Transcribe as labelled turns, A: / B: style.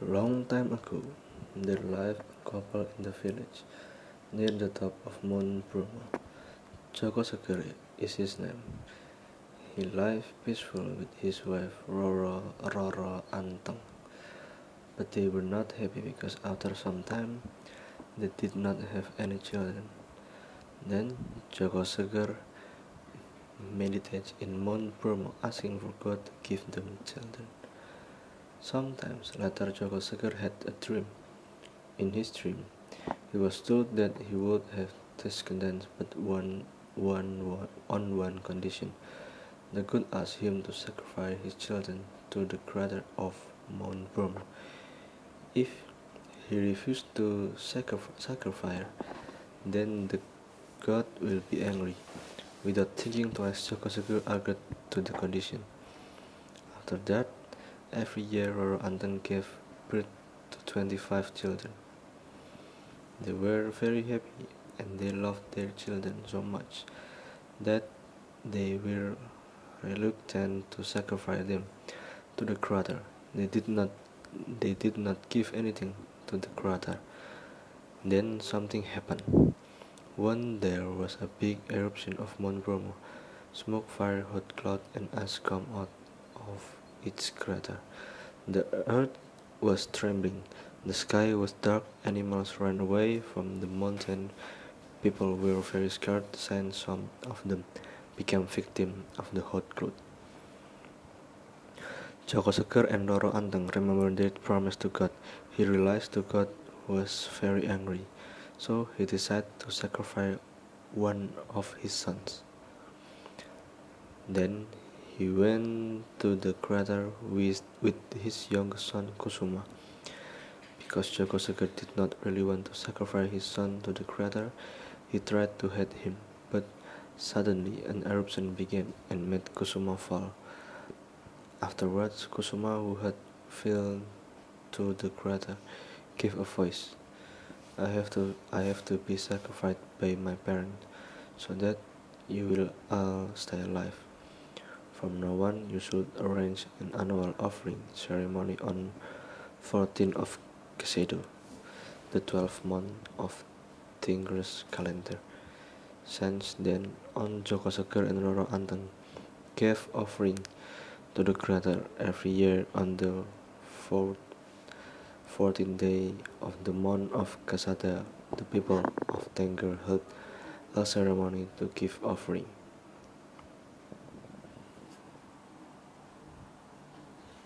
A: Long time ago, there lived a couple in the village, near the top of Mount Bromo. Joko is his name. He lived peaceful with his wife Roro Roro Anteng. But they were not happy because after some time they did not have any children. Then Joko Seger meditates in Mount Bromo asking for God to give them children. Sometimes later Joko Seger had a dream. In his dream, he was told that he would have descendants but one, one, one, on one condition. The god asked him to sacrifice his children to the crater of Mount Bromo. If he refused to sacrifice, then the god will be angry. Without thinking twice, Joko Seger agreed to the condition. After that, Every year Roro Anteng gave birth to 25 children. They were very happy and they loved their children so much that they were reluctant to sacrifice them to the crater. They did not they did not give anything to the crater. Then something happened. One there was a big eruption of Mount Bromo. Smoke, fire, hot cloud, and ash come out of its crater. The earth was trembling, the sky was dark, animals ran away from the mountain. People were very scared, and some of them became victims of the hot cloud. Joko Seger and Roro Anteng remembered their promise to God. He realized that God was very angry, so he decided to sacrifice one of his sons. Then he went to the crater with, with his youngest son Kusuma. Because Joko did not really want to sacrifice his son to the crater, he tried to hide him, but suddenly an eruption began and made Kusuma fall. Afterwards, Kusuma, who had fallen to the crater, gave a voice. I have to I have to be sacrificed by my parents so that you will all stay alive. From now on, you should arrange an annual offering ceremony on 14th of Kesedo, the 12th month of Tigris calendar. Since then on, Joko and Roro Anteng gave offering to the crater every year on the fourth, 14th day of the month of Kasada. The people of Tengger held a ceremony to give offering.